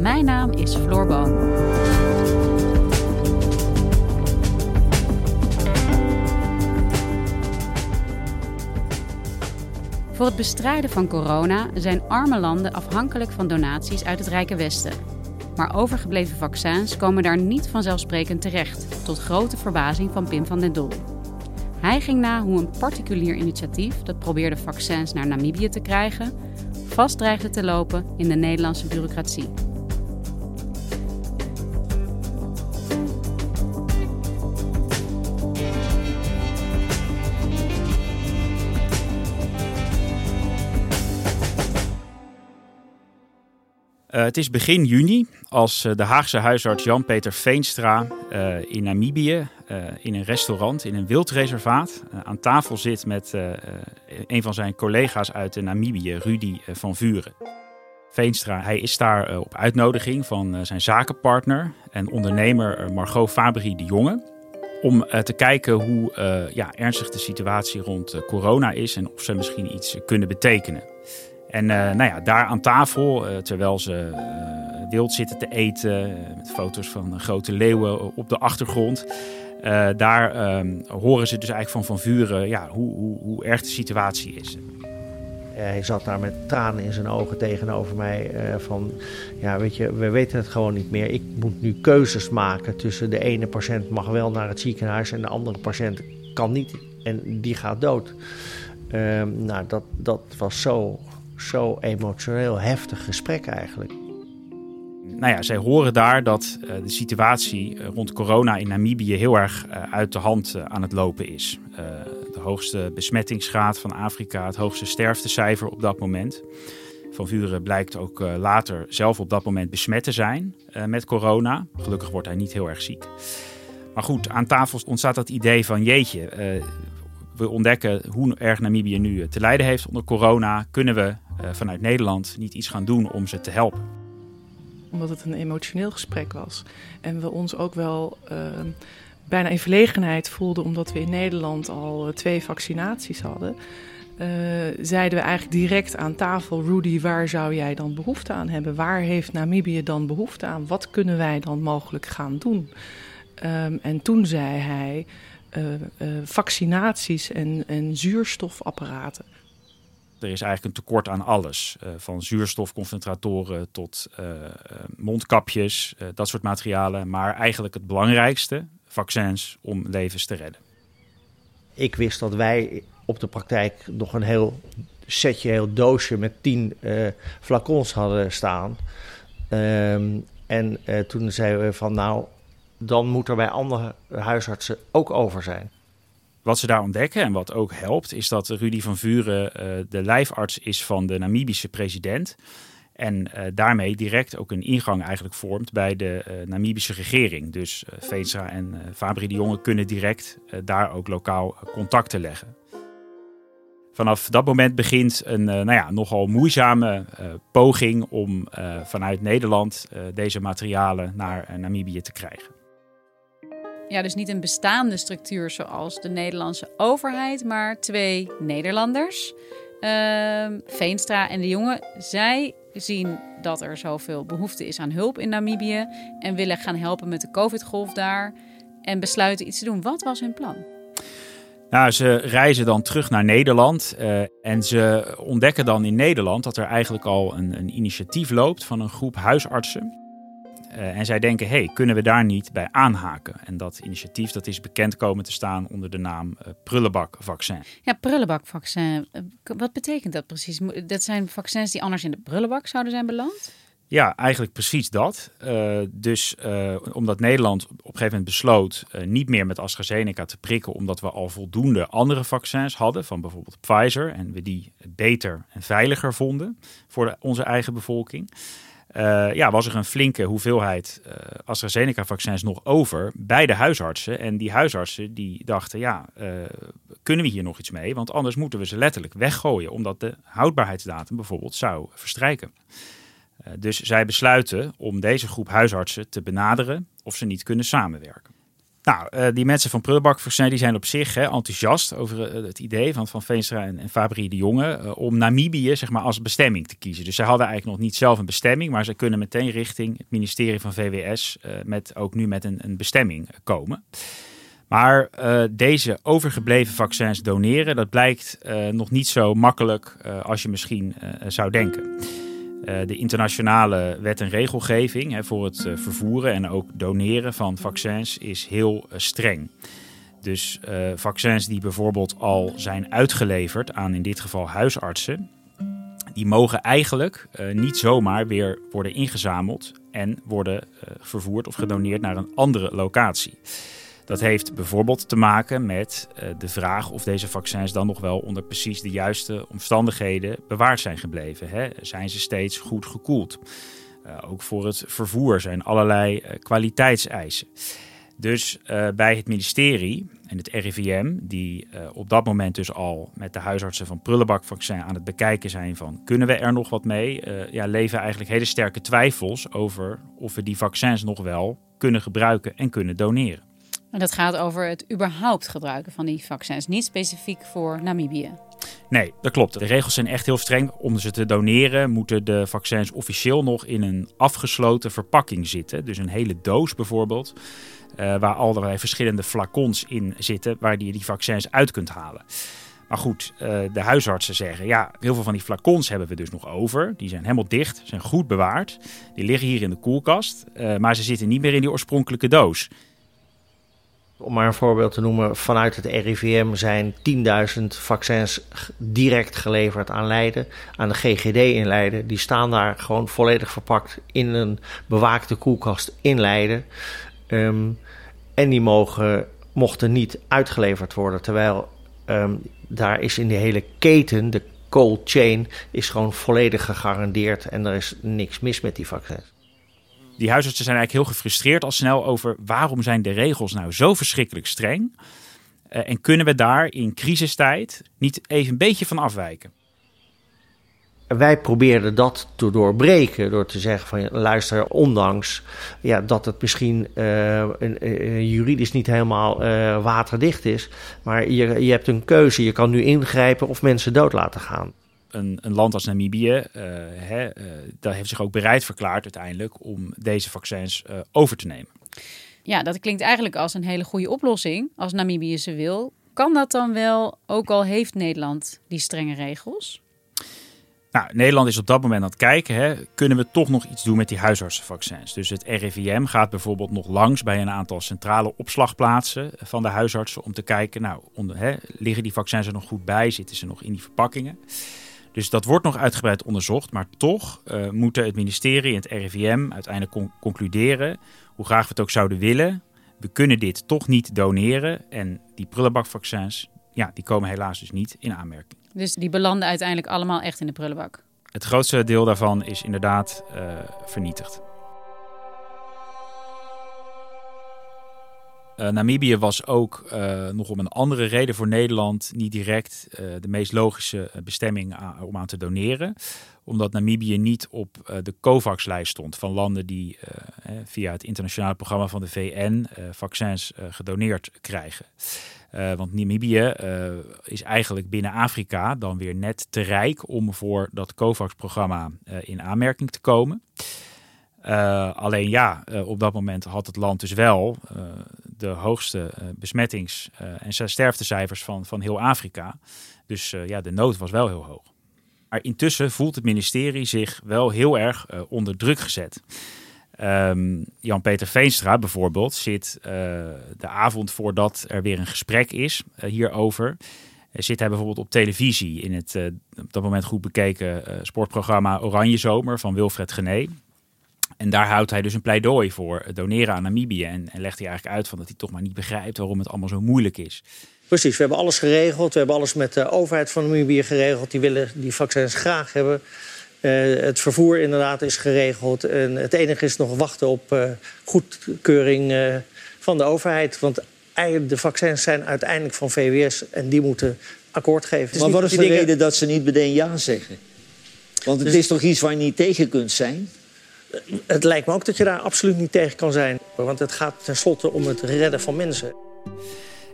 Mijn naam is Floor Boon. Voor het bestrijden van corona zijn arme landen afhankelijk van donaties uit het Rijke Westen. Maar overgebleven vaccins komen daar niet vanzelfsprekend terecht, tot grote verbazing van Pim van den Doel. Hij ging na hoe een particulier initiatief dat probeerde vaccins naar Namibië te krijgen, vast dreigde te lopen in de Nederlandse bureaucratie. Het is begin juni als uh, de Haagse huisarts Jan-Peter Veenstra uh, in Namibië in een restaurant, in een wildreservaat, aan tafel zit met een van zijn collega's uit Namibië, Rudy van Vuren. Veenstra, hij is daar op uitnodiging van zijn zakenpartner en ondernemer Margot Fabry de Jonge. Om te kijken hoe ja, ernstig de situatie rond corona is en of ze misschien iets kunnen betekenen. En uh, nou ja, daar aan tafel, uh, terwijl ze uh, wild zitten te eten, met foto's van grote leeuwen op de achtergrond. daar ehm, horen ze dus eigenlijk van Van Vuren ja, hoe, hoe, hoe erg de situatie is. Hij zat daar met tranen in zijn ogen tegenover mij. van, ja, weet je, we weten het gewoon niet meer. Ik moet nu keuzes maken tussen de ene patiënt mag wel naar het ziekenhuis en de andere patiënt kan niet en die gaat dood. Ehm, nou, dat, dat was zo zo emotioneel heftig gesprek eigenlijk. Nou ja, zij horen daar dat uh, de situatie rond corona in Namibië heel erg uh, uit de hand aan het lopen is. de hoogste besmettingsgraad van Afrika, het hoogste sterftecijfer op dat moment. Van Vuren blijkt ook later zelf op dat moment besmet te zijn met corona. Gelukkig wordt hij niet heel erg ziek. Maar goed, aan tafel ontstaat dat idee van jeetje, we ontdekken hoe erg Namibië nu te lijden heeft onder corona. Kunnen we vanuit Nederland niet iets gaan doen om ze te helpen? Omdat het een emotioneel gesprek was. En we ons ook wel uh, bijna in verlegenheid voelden, omdat we in Nederland al twee vaccinaties hadden. Uh, zeiden we eigenlijk direct aan tafel: Rudy, waar zou jij dan behoefte aan hebben? Waar heeft Namibië dan behoefte aan? Wat kunnen wij dan mogelijk gaan doen? Um, en toen zei hij: vaccinaties en, en zuurstofapparaten. Er is eigenlijk een tekort aan alles. Uh, van zuurstofconcentratoren tot uh, mondkapjes, uh, dat soort materialen. Maar eigenlijk het belangrijkste, vaccins om levens te redden. Ik wist dat wij op de praktijk nog een heel setje, heel doosje met tien flacons hadden staan. Um, en toen zeiden we van nou, dan moet er bij andere huisartsen ook over zijn. Wat ze daar ontdekken en wat ook helpt, is dat Rudy van Vuren uh, de lijfarts is van de Namibische president. En uh, daarmee direct ook een ingang eigenlijk vormt bij de uh, Namibische regering. Dus uh, en Fabri de Jonge kunnen direct daar ook lokaal contacten leggen. Vanaf dat moment begint een nou ja, nogal moeizame poging om vanuit Nederland deze materialen naar Namibië te krijgen. Ja, dus niet een bestaande structuur zoals de Nederlandse overheid, maar twee Nederlanders. Uh, Veenstra en de jongen, zij zien dat er zoveel behoefte is aan hulp in Namibië en willen gaan helpen met de COVID-golf daar en besluiten iets te doen. Wat was hun plan? Nou, ze reizen dan terug naar Nederland uh, en ze ontdekken dan in Nederland dat er eigenlijk al een, een initiatief loopt van een groep huisartsen en zij denken, hey, kunnen we daar niet bij aanhaken? En dat initiatief dat is bekend komen te staan onder de naam prullenbakvaccin. Ja, prullenbakvaccin. Wat betekent dat precies? Dat zijn vaccins die anders in de prullenbak zouden zijn beland? Ja, eigenlijk precies dat. Uh, dus uh, omdat Nederland op een gegeven moment besloot uh, niet meer met AstraZeneca te prikken, omdat we al voldoende andere vaccins hadden, van bijvoorbeeld Pfizer, en we die beter en veiliger vonden voor de, onze eigen bevolking. Ja, was er een flinke hoeveelheid AstraZeneca-vaccins nog over bij de huisartsen. En die huisartsen die dachten, ja, kunnen we hier nog iets mee? Want anders moeten we ze letterlijk weggooien, omdat de houdbaarheidsdatum bijvoorbeeld zou verstrijken. Eh, dus zij besluiten om deze groep huisartsen te benaderen of ze niet kunnen samenwerken. Nou, uh, die mensen van Prullenbakvaccin die zijn op zich hè, enthousiast over uh, het idee van Van Veenstra en, en Fabrie de Jonge uh, om Namibië zeg maar, als bestemming te kiezen. Dus zij hadden eigenlijk nog niet zelf een bestemming, maar ze kunnen meteen richting het ministerie van VWS met, ook nu met een, een bestemming komen. Maar deze overgebleven vaccins doneren, dat blijkt nog niet zo makkelijk als je misschien zou denken. Eh, de internationale wet en regelgeving voor het eh, vervoeren en ook doneren van vaccins is heel eh, streng. Dus vaccins die bijvoorbeeld al zijn uitgeleverd aan in dit geval huisartsen, die mogen eigenlijk niet zomaar weer worden ingezameld en worden vervoerd of gedoneerd naar een andere locatie. Dat heeft bijvoorbeeld te maken met uh, de vraag of deze vaccins dan nog wel onder precies de juiste omstandigheden bewaard zijn gebleven. Hè? Zijn ze steeds goed gekoeld? Uh, ook voor het vervoer zijn allerlei uh, kwaliteitseisen. Dus bij het ministerie en het RIVM, die op dat moment dus al met de huisartsen van prullenbakvaccin aan het bekijken zijn van kunnen we er nog wat mee, ja, leven eigenlijk hele sterke twijfels over of we die vaccins nog wel kunnen gebruiken en kunnen doneren. En dat gaat over het überhaupt gebruiken van die vaccins, niet specifiek voor Namibië. Nee, dat klopt. De regels zijn echt heel streng. Om ze te doneren moeten de vaccins officieel nog in een afgesloten verpakking zitten. Dus een hele doos bijvoorbeeld, uh, waar allerlei verschillende flacons in zitten, waar je die vaccins uit kunt halen. Maar goed, uh, de huisartsen zeggen, ja, heel veel van die flacons hebben we dus nog over. Die zijn helemaal dicht, zijn goed bewaard. Die liggen hier in de koelkast, uh, maar ze zitten niet meer in die oorspronkelijke doos. Om maar een voorbeeld te noemen, vanuit het RIVM zijn 10.000 vaccins direct geleverd aan Leiden, aan de GGD in Leiden. Die staan daar gewoon volledig verpakt in een bewaakte koelkast in Leiden. Um, en die mogen, mochten niet uitgeleverd worden, terwijl um, daar is in de hele keten, de cold chain, is gewoon volledig gegarandeerd en er is niks mis met die vaccins die huisartsen zijn eigenlijk heel gefrustreerd al snel over waarom zijn de regels nou zo verschrikkelijk streng? Uh, en kunnen we daar in crisistijd niet even een beetje van afwijken? Wij probeerden dat te doorbreken door te zeggen van luister, ondanks ja, dat het misschien uh, juridisch niet helemaal waterdicht is, maar je, je hebt een keuze, je kan nu ingrijpen of mensen dood laten gaan een, een land als Namibië uh, hè, daar heeft zich ook bereid verklaard uiteindelijk om deze vaccins uh, over te nemen. Ja, dat klinkt eigenlijk als een hele goede oplossing als Namibië ze wil. Kan dat dan wel, ook al heeft Nederland die strenge regels? Nou, Nederland is op dat moment aan het kijken, hè, kunnen we toch nog iets doen met die huisartsenvaccins? Dus het RIVM gaat bijvoorbeeld nog langs bij een aantal centrale opslagplaatsen van de huisartsen om te kijken, nou, onder, hè, liggen die vaccins er nog goed bij? Zitten ze nog in die verpakkingen? Dus dat wordt nog uitgebreid onderzocht, maar toch uh, moeten het ministerie en het RIVM uiteindelijk concluderen, hoe graag we het ook zouden willen, we kunnen dit toch niet doneren en die prullenbakvaccins, ja, die komen helaas dus niet in aanmerking. Dus die belanden uiteindelijk allemaal echt in de prullenbak? Het grootste deel daarvan is inderdaad uh, vernietigd. Uh, Namibië was ook uh, nog om een andere reden voor Nederland niet direct uh, de meest logische bestemming om aan te doneren. Omdat Namibië niet op de COVAX-lijst stond van landen die via het internationale programma van de VN vaccins gedoneerd krijgen. want Namibië is eigenlijk binnen Afrika dan weer net te rijk om voor dat COVAX-programma in aanmerking te komen. Alleen ja, op dat moment had het land dus wel de hoogste besmettings- en sterftecijfers van, van heel Afrika. Dus ja, de nood was wel heel hoog. Maar intussen voelt het ministerie zich wel heel erg onder druk gezet. Ehm, Jan-Peter Veenstra bijvoorbeeld zit de avond voordat er weer een gesprek is hierover zit hij bijvoorbeeld op televisie in het op dat moment goed bekeken sportprogramma Oranje Zomer van Wilfred Gené. En daar houdt hij dus een pleidooi voor doneren aan Namibië. En, en legt hij eigenlijk uit van dat hij toch maar niet begrijpt waarom het allemaal zo moeilijk is. Precies, we hebben alles geregeld. We hebben alles met de overheid van Namibië geregeld. Die willen die vaccins graag hebben. Uh, het vervoer inderdaad is geregeld. En het enige is nog wachten op uh, goedkeuring uh, van de overheid. Want de vaccins zijn uiteindelijk van VWS en die moeten akkoord geven. Maar wat is de dingen... reden dat ze niet meteen ja zeggen? Want het dus... is toch iets waar je niet tegen kunt zijn? Het lijkt me ook dat je daar absoluut niet tegen kan zijn. Want het gaat tenslotte om het redden van mensen.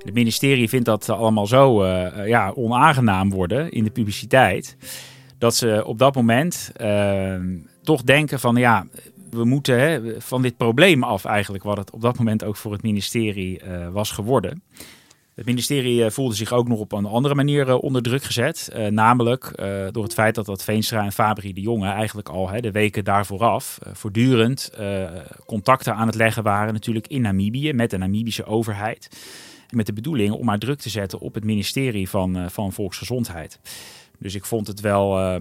Het ministerie vindt dat allemaal zo uh, ja, onaangenaam worden in de publiciteit. Dat ze op dat moment uh, toch denken van ja, we moeten hè, van dit probleem af eigenlijk. Wat het op dat moment ook voor het ministerie was geworden. Het ministerie eh, voelde zich ook nog op een andere manier eh, onder druk gezet. Uh, namelijk door het feit dat dat Veenstra en Fabri de Jonge eigenlijk al hè, de weken daarvooraf uh, voortdurend contacten aan het leggen waren natuurlijk in Namibië met de Namibische overheid. Met de bedoeling om maar druk te zetten op het ministerie van, van Volksgezondheid. Dus ik vond het wel uh,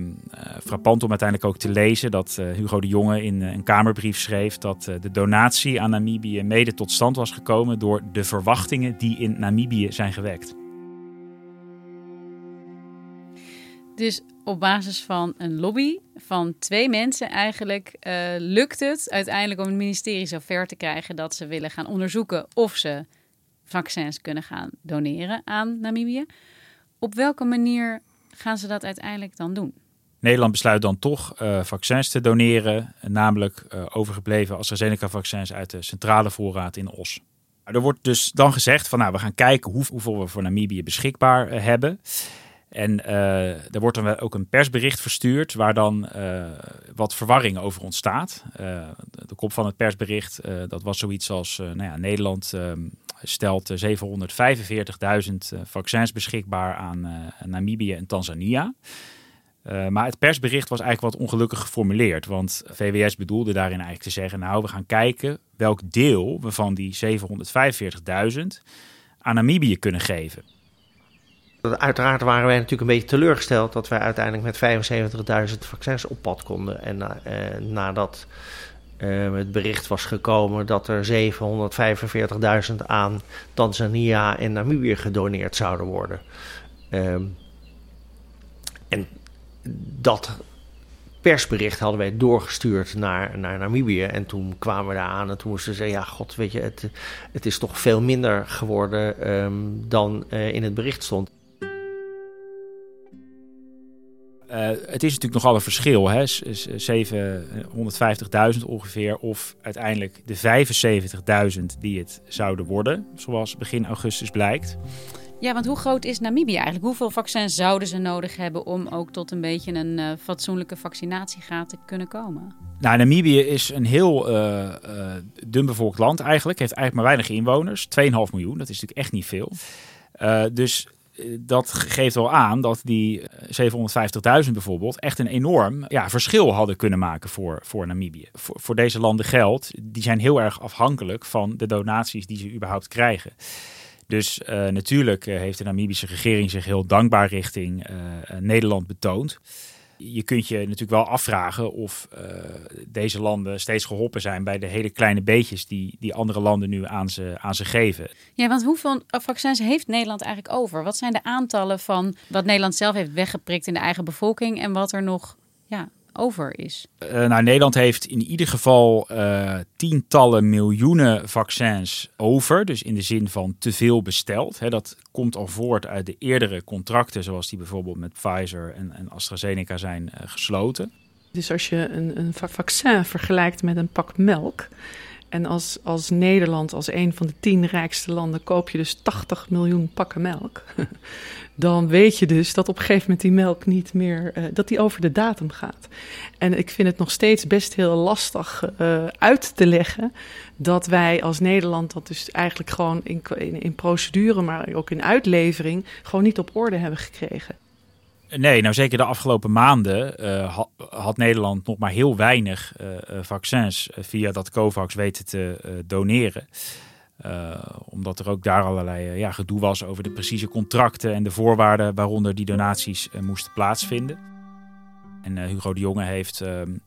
frappant om uiteindelijk ook te lezen dat uh, Hugo de Jonge in uh, een Kamerbrief schreef dat de donatie aan Namibië mede tot stand was gekomen door de verwachtingen die in Namibië zijn gewekt. Dus op basis van een lobby van twee mensen eigenlijk lukt het uiteindelijk om het ministerie zo ver te krijgen dat ze willen gaan onderzoeken of ze vaccins kunnen gaan doneren aan Namibië. Op welke manier gaan ze dat uiteindelijk dan doen? Nederland besluit dan toch uh, vaccins te doneren, namelijk uh, overgebleven AstraZeneca-vaccins uit de centrale voorraad in Os. Er wordt dus dan gezegd van nou, we gaan kijken hoe, hoeveel we voor Namibië beschikbaar uh, hebben. En er wordt dan ook een persbericht verstuurd waar dan wat verwarring over ontstaat. de kop van het persbericht, dat was zoiets als nou ja, Nederland ehm, stelt 745.000 eh, vaccins beschikbaar aan eh, Namibië en Tanzania. Maar het persbericht was eigenlijk wat ongelukkig geformuleerd. Want VWS bedoelde daarin eigenlijk te zeggen: Nou, we gaan kijken welk deel we van die 745.000 aan Namibië kunnen geven. Uiteraard waren wij natuurlijk een beetje teleurgesteld dat wij uiteindelijk met 75.000 vaccins op pad konden. En nadat uh, het bericht was gekomen dat er 745.000 aan Tanzania en Namibië gedoneerd zouden worden. Uh, en dat persbericht hadden wij doorgestuurd naar, naar Namibië. En toen kwamen we daar aan en toen moesten ze zeggen... ja, god, weet je, het, het is toch veel minder geworden um, dan uh, in het bericht stond. Het is natuurlijk nogal een verschil, hè? 750.000 ongeveer, of uiteindelijk de 75.000 die het zouden worden, zoals begin augustus blijkt. Ja, want hoe groot is Namibië eigenlijk? Hoeveel vaccins zouden ze nodig hebben om ook tot een beetje een uh, fatsoenlijke vaccinatiegraad te kunnen komen? Nou, Namibië is een heel uh, uh, dun bevolkt land eigenlijk. Heeft eigenlijk maar weinig inwoners. 2,5 miljoen, dat is natuurlijk echt niet veel. dus dat geeft wel aan dat die 750.000 bijvoorbeeld echt een enorm ja, verschil hadden kunnen maken voor, voor Namibië. Voor, deze landen geldt, die zijn heel erg afhankelijk van de donaties die ze überhaupt krijgen. Dus uh, natuurlijk heeft de Namibische regering zich heel dankbaar richting Nederland betoond je kunt je natuurlijk wel afvragen of uh, deze landen steeds geholpen zijn bij de hele kleine beetjes die, die andere landen nu aan ze, aan ze geven. Ja, want hoeveel vaccins heeft Nederland eigenlijk over? Wat zijn de aantallen van wat Nederland zelf heeft weggeprikt in de eigen bevolking en wat er nog ja, over is? Uh, nou, Nederland heeft in ieder geval uh, tientallen miljoenen vaccins over. Dus in de zin van te veel besteld. He, dat komt al voort uit de eerdere contracten, zoals die bijvoorbeeld met Pfizer en, en AstraZeneca zijn uh, gesloten. Dus als je een, een vaccin vergelijkt met een pak melk. En als, als Nederland, als een van de tien rijkste landen, koop je dus 80 miljoen pakken melk. dan weet je dus dat op een gegeven moment die melk niet meer, uh, dat die over de datum gaat. En ik vind het nog steeds best heel lastig uh, uit te leggen dat wij als Nederland dat dus eigenlijk gewoon in, in, in procedure, maar ook in uitlevering, gewoon niet op orde hebben gekregen. Nee, nou zeker de afgelopen maanden uh, had, Nederland nog maar heel weinig uh, vaccins via dat COVAX weten te doneren. omdat er ook daar allerlei ja, gedoe was over de precieze contracten en de voorwaarden waaronder die donaties moesten plaatsvinden. En Hugo de Jonge heeft ehm,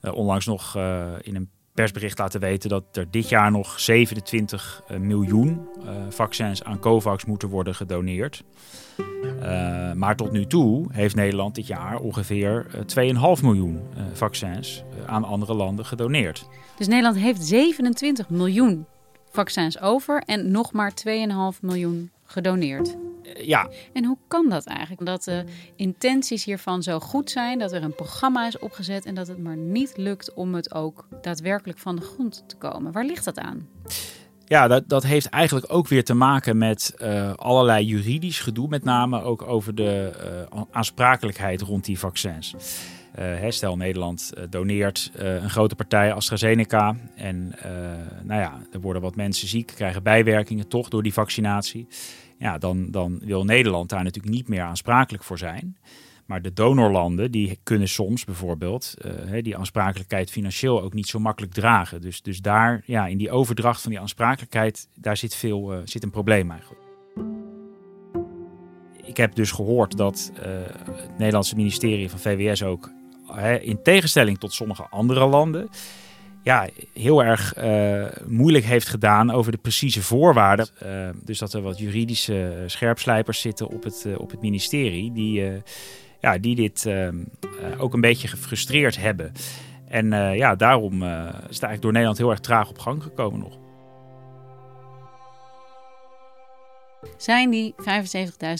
onlangs nog in een persbericht laten weten dat er dit jaar nog 27 miljoen vaccins aan COVAX moeten worden gedoneerd. Uh, maar tot nu toe heeft Nederland dit jaar ongeveer 2,5 miljoen vaccins aan andere landen gedoneerd. Dus Nederland heeft 27 miljoen vaccins over en nog maar 2,5 miljoen gedoneerd. Ja. En hoe kan dat eigenlijk? Dat de intenties hiervan zo goed zijn, dat er een programma is opgezet en dat het maar niet lukt om het ook daadwerkelijk van de grond te komen. Waar ligt dat aan? Ja, dat, dat heeft eigenlijk ook weer te maken met uh, allerlei juridisch gedoe, met name ook over de uh, aansprakelijkheid rond die vaccins. Uh, stel Nederland doneert een grote partij AstraZeneca en nou ja, er worden wat mensen ziek, krijgen bijwerkingen toch door die vaccinatie. Ja, dan, dan wil Nederland daar natuurlijk niet meer aansprakelijk voor zijn. Maar de donorlanden die kunnen soms bijvoorbeeld uh, die aansprakelijkheid financieel ook niet zo makkelijk dragen. Dus, dus daar, ja, in die overdracht van die aansprakelijkheid, daar zit, veel, uh, zit een probleem eigenlijk. Ik heb dus gehoord dat uh, het Nederlandse ministerie van VWS ook, in tegenstelling tot sommige andere landen, ja, heel erg moeilijk heeft gedaan over de precieze voorwaarden. dus dat er wat juridische scherpslijpers zitten op het, op het ministerie die ja, die dit ehm, eh, ook een beetje gefrustreerd hebben. En eh, ja, daarom eh, is het eigenlijk door Nederland heel erg traag op gang gekomen nog. Zijn die 75.000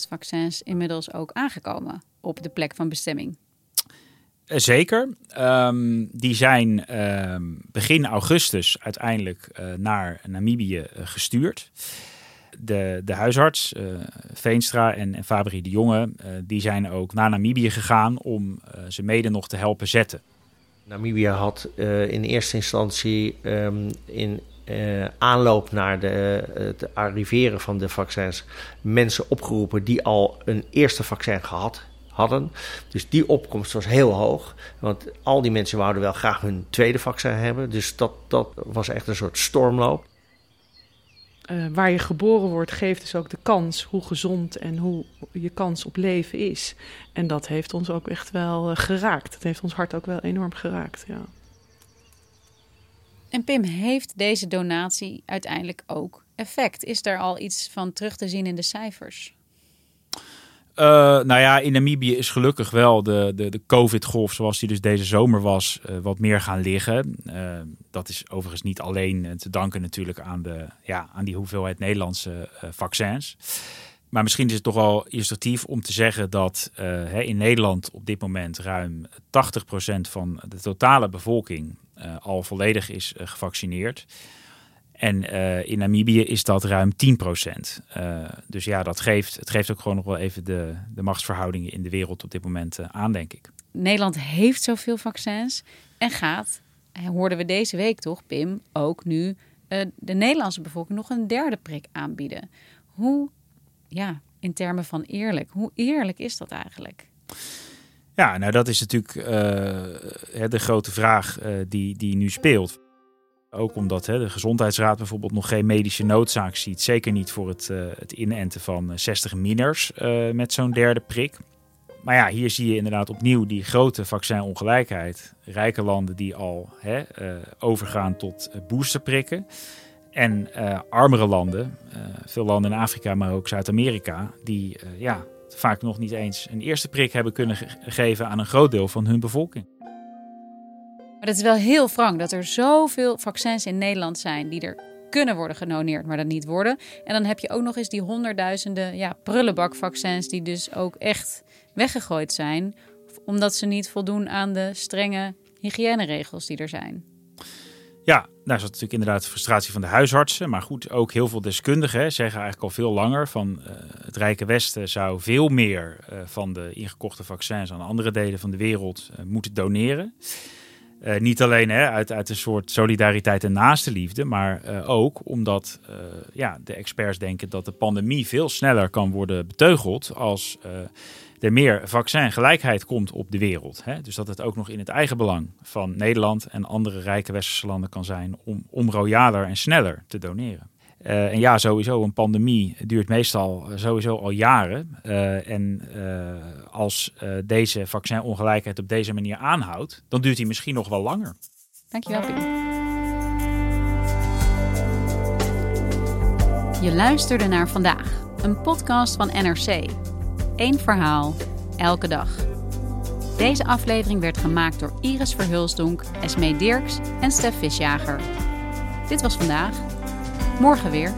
vaccins inmiddels ook aangekomen op de plek van bestemming? Zeker. Um, die zijn um, begin augustus uiteindelijk uh, naar Namibië gestuurd de, de huisarts, uh, Veenstra en, en Fabri de Jonge, die zijn ook naar Namibië gegaan om ze mede nog te helpen zetten. Namibië had in eerste instantie um, in aanloop naar de, het arriveren van de vaccins mensen opgeroepen die al een eerste vaccin gehad hadden. Dus die opkomst was heel hoog. Want al die mensen wouden wel graag hun tweede vaccin hebben. Dus dat, dat was echt een soort stormloop uh, waar je geboren wordt, geeft dus ook de kans hoe gezond en hoe je kans op leven is. En dat heeft ons ook echt wel uh, geraakt. Dat heeft ons hart ook wel enorm geraakt. Ja. En Pim, heeft deze donatie uiteindelijk ook effect? Is er al iets van terug te zien in de cijfers? Uh, nou ja, in Namibië is gelukkig wel de, de, de COVID-golf zoals die dus deze zomer was, uh, wat meer gaan liggen. Uh, dat is overigens niet alleen te danken natuurlijk aan, de, ja, aan die hoeveelheid Nederlandse vaccins. Maar misschien is het toch wel illustratief om te zeggen dat hè, in Nederland op dit moment ruim 80% van de totale bevolking al volledig is gevaccineerd. En uh, in Namibië is dat ruim 10 procent. Uh, dus ja, dat geeft, het geeft ook gewoon nog wel even de, de machtsverhoudingen in de wereld op dit moment uh, aan, denk ik. Nederland heeft zoveel vaccins en gaat, hoorden we deze week toch, Pim, ook nu de Nederlandse bevolking nog een derde prik aanbieden. Hoe, ja, in termen van eerlijk, hoe eerlijk is dat eigenlijk? Ja, nou dat is natuurlijk de grote vraag die, die nu speelt. Ook omdat hè, de Gezondheidsraad bijvoorbeeld nog geen medische noodzaak ziet. Zeker niet voor het, uh, het inenten van 60 miners uh, met zo'n derde prik. Maar ja, hier zie je inderdaad opnieuw die grote vaccinongelijkheid. Rijke landen die al hè, overgaan tot boosterprikken. En armere landen, veel landen in Afrika, maar ook Zuid-Amerika, die ja, vaak nog niet eens een eerste prik hebben kunnen ge geven aan een groot deel van hun bevolking. Maar het is wel heel frank dat er zoveel vaccins in Nederland zijn die er kunnen worden genoneerd, maar dat niet worden. En dan heb je ook nog eens die honderdduizenden ja, prullenbakvaccins die dus ook echt weggegooid zijn, omdat ze niet voldoen aan de strenge hygiëneregels die er zijn. Ja, daar is natuurlijk inderdaad de frustratie van de huisartsen. Maar goed, ook heel veel deskundigen zeggen eigenlijk al veel langer van uh, het Rijke Westen zou veel meer uh, van de ingekochte vaccins aan andere delen van de wereld uh, moeten doneren. Uh, niet alleen hè, uit, uit een soort solidariteit en naaste liefde, maar uh, ook omdat uh, ja, de experts denken dat de pandemie veel sneller kan worden beteugeld als er meer vaccingelijkheid komt op de wereld. Hè? Dus dat het ook nog in het eigen belang van Nederland en andere rijke westerse landen kan zijn om, om royaler en sneller te doneren. Uh, en ja, sowieso, een pandemie duurt meestal sowieso al jaren. Uh, en als deze vaccinongelijkheid op deze manier aanhoudt, dan duurt die misschien nog wel langer. Dankjewel, Pim. Je luisterde naar vandaag, een podcast van NRC. Eén verhaal, elke dag. Deze aflevering werd gemaakt door Iris Verhulsdonk, Esmee Dirks en Stef Visjager. Dit was vandaag. Morgen weer.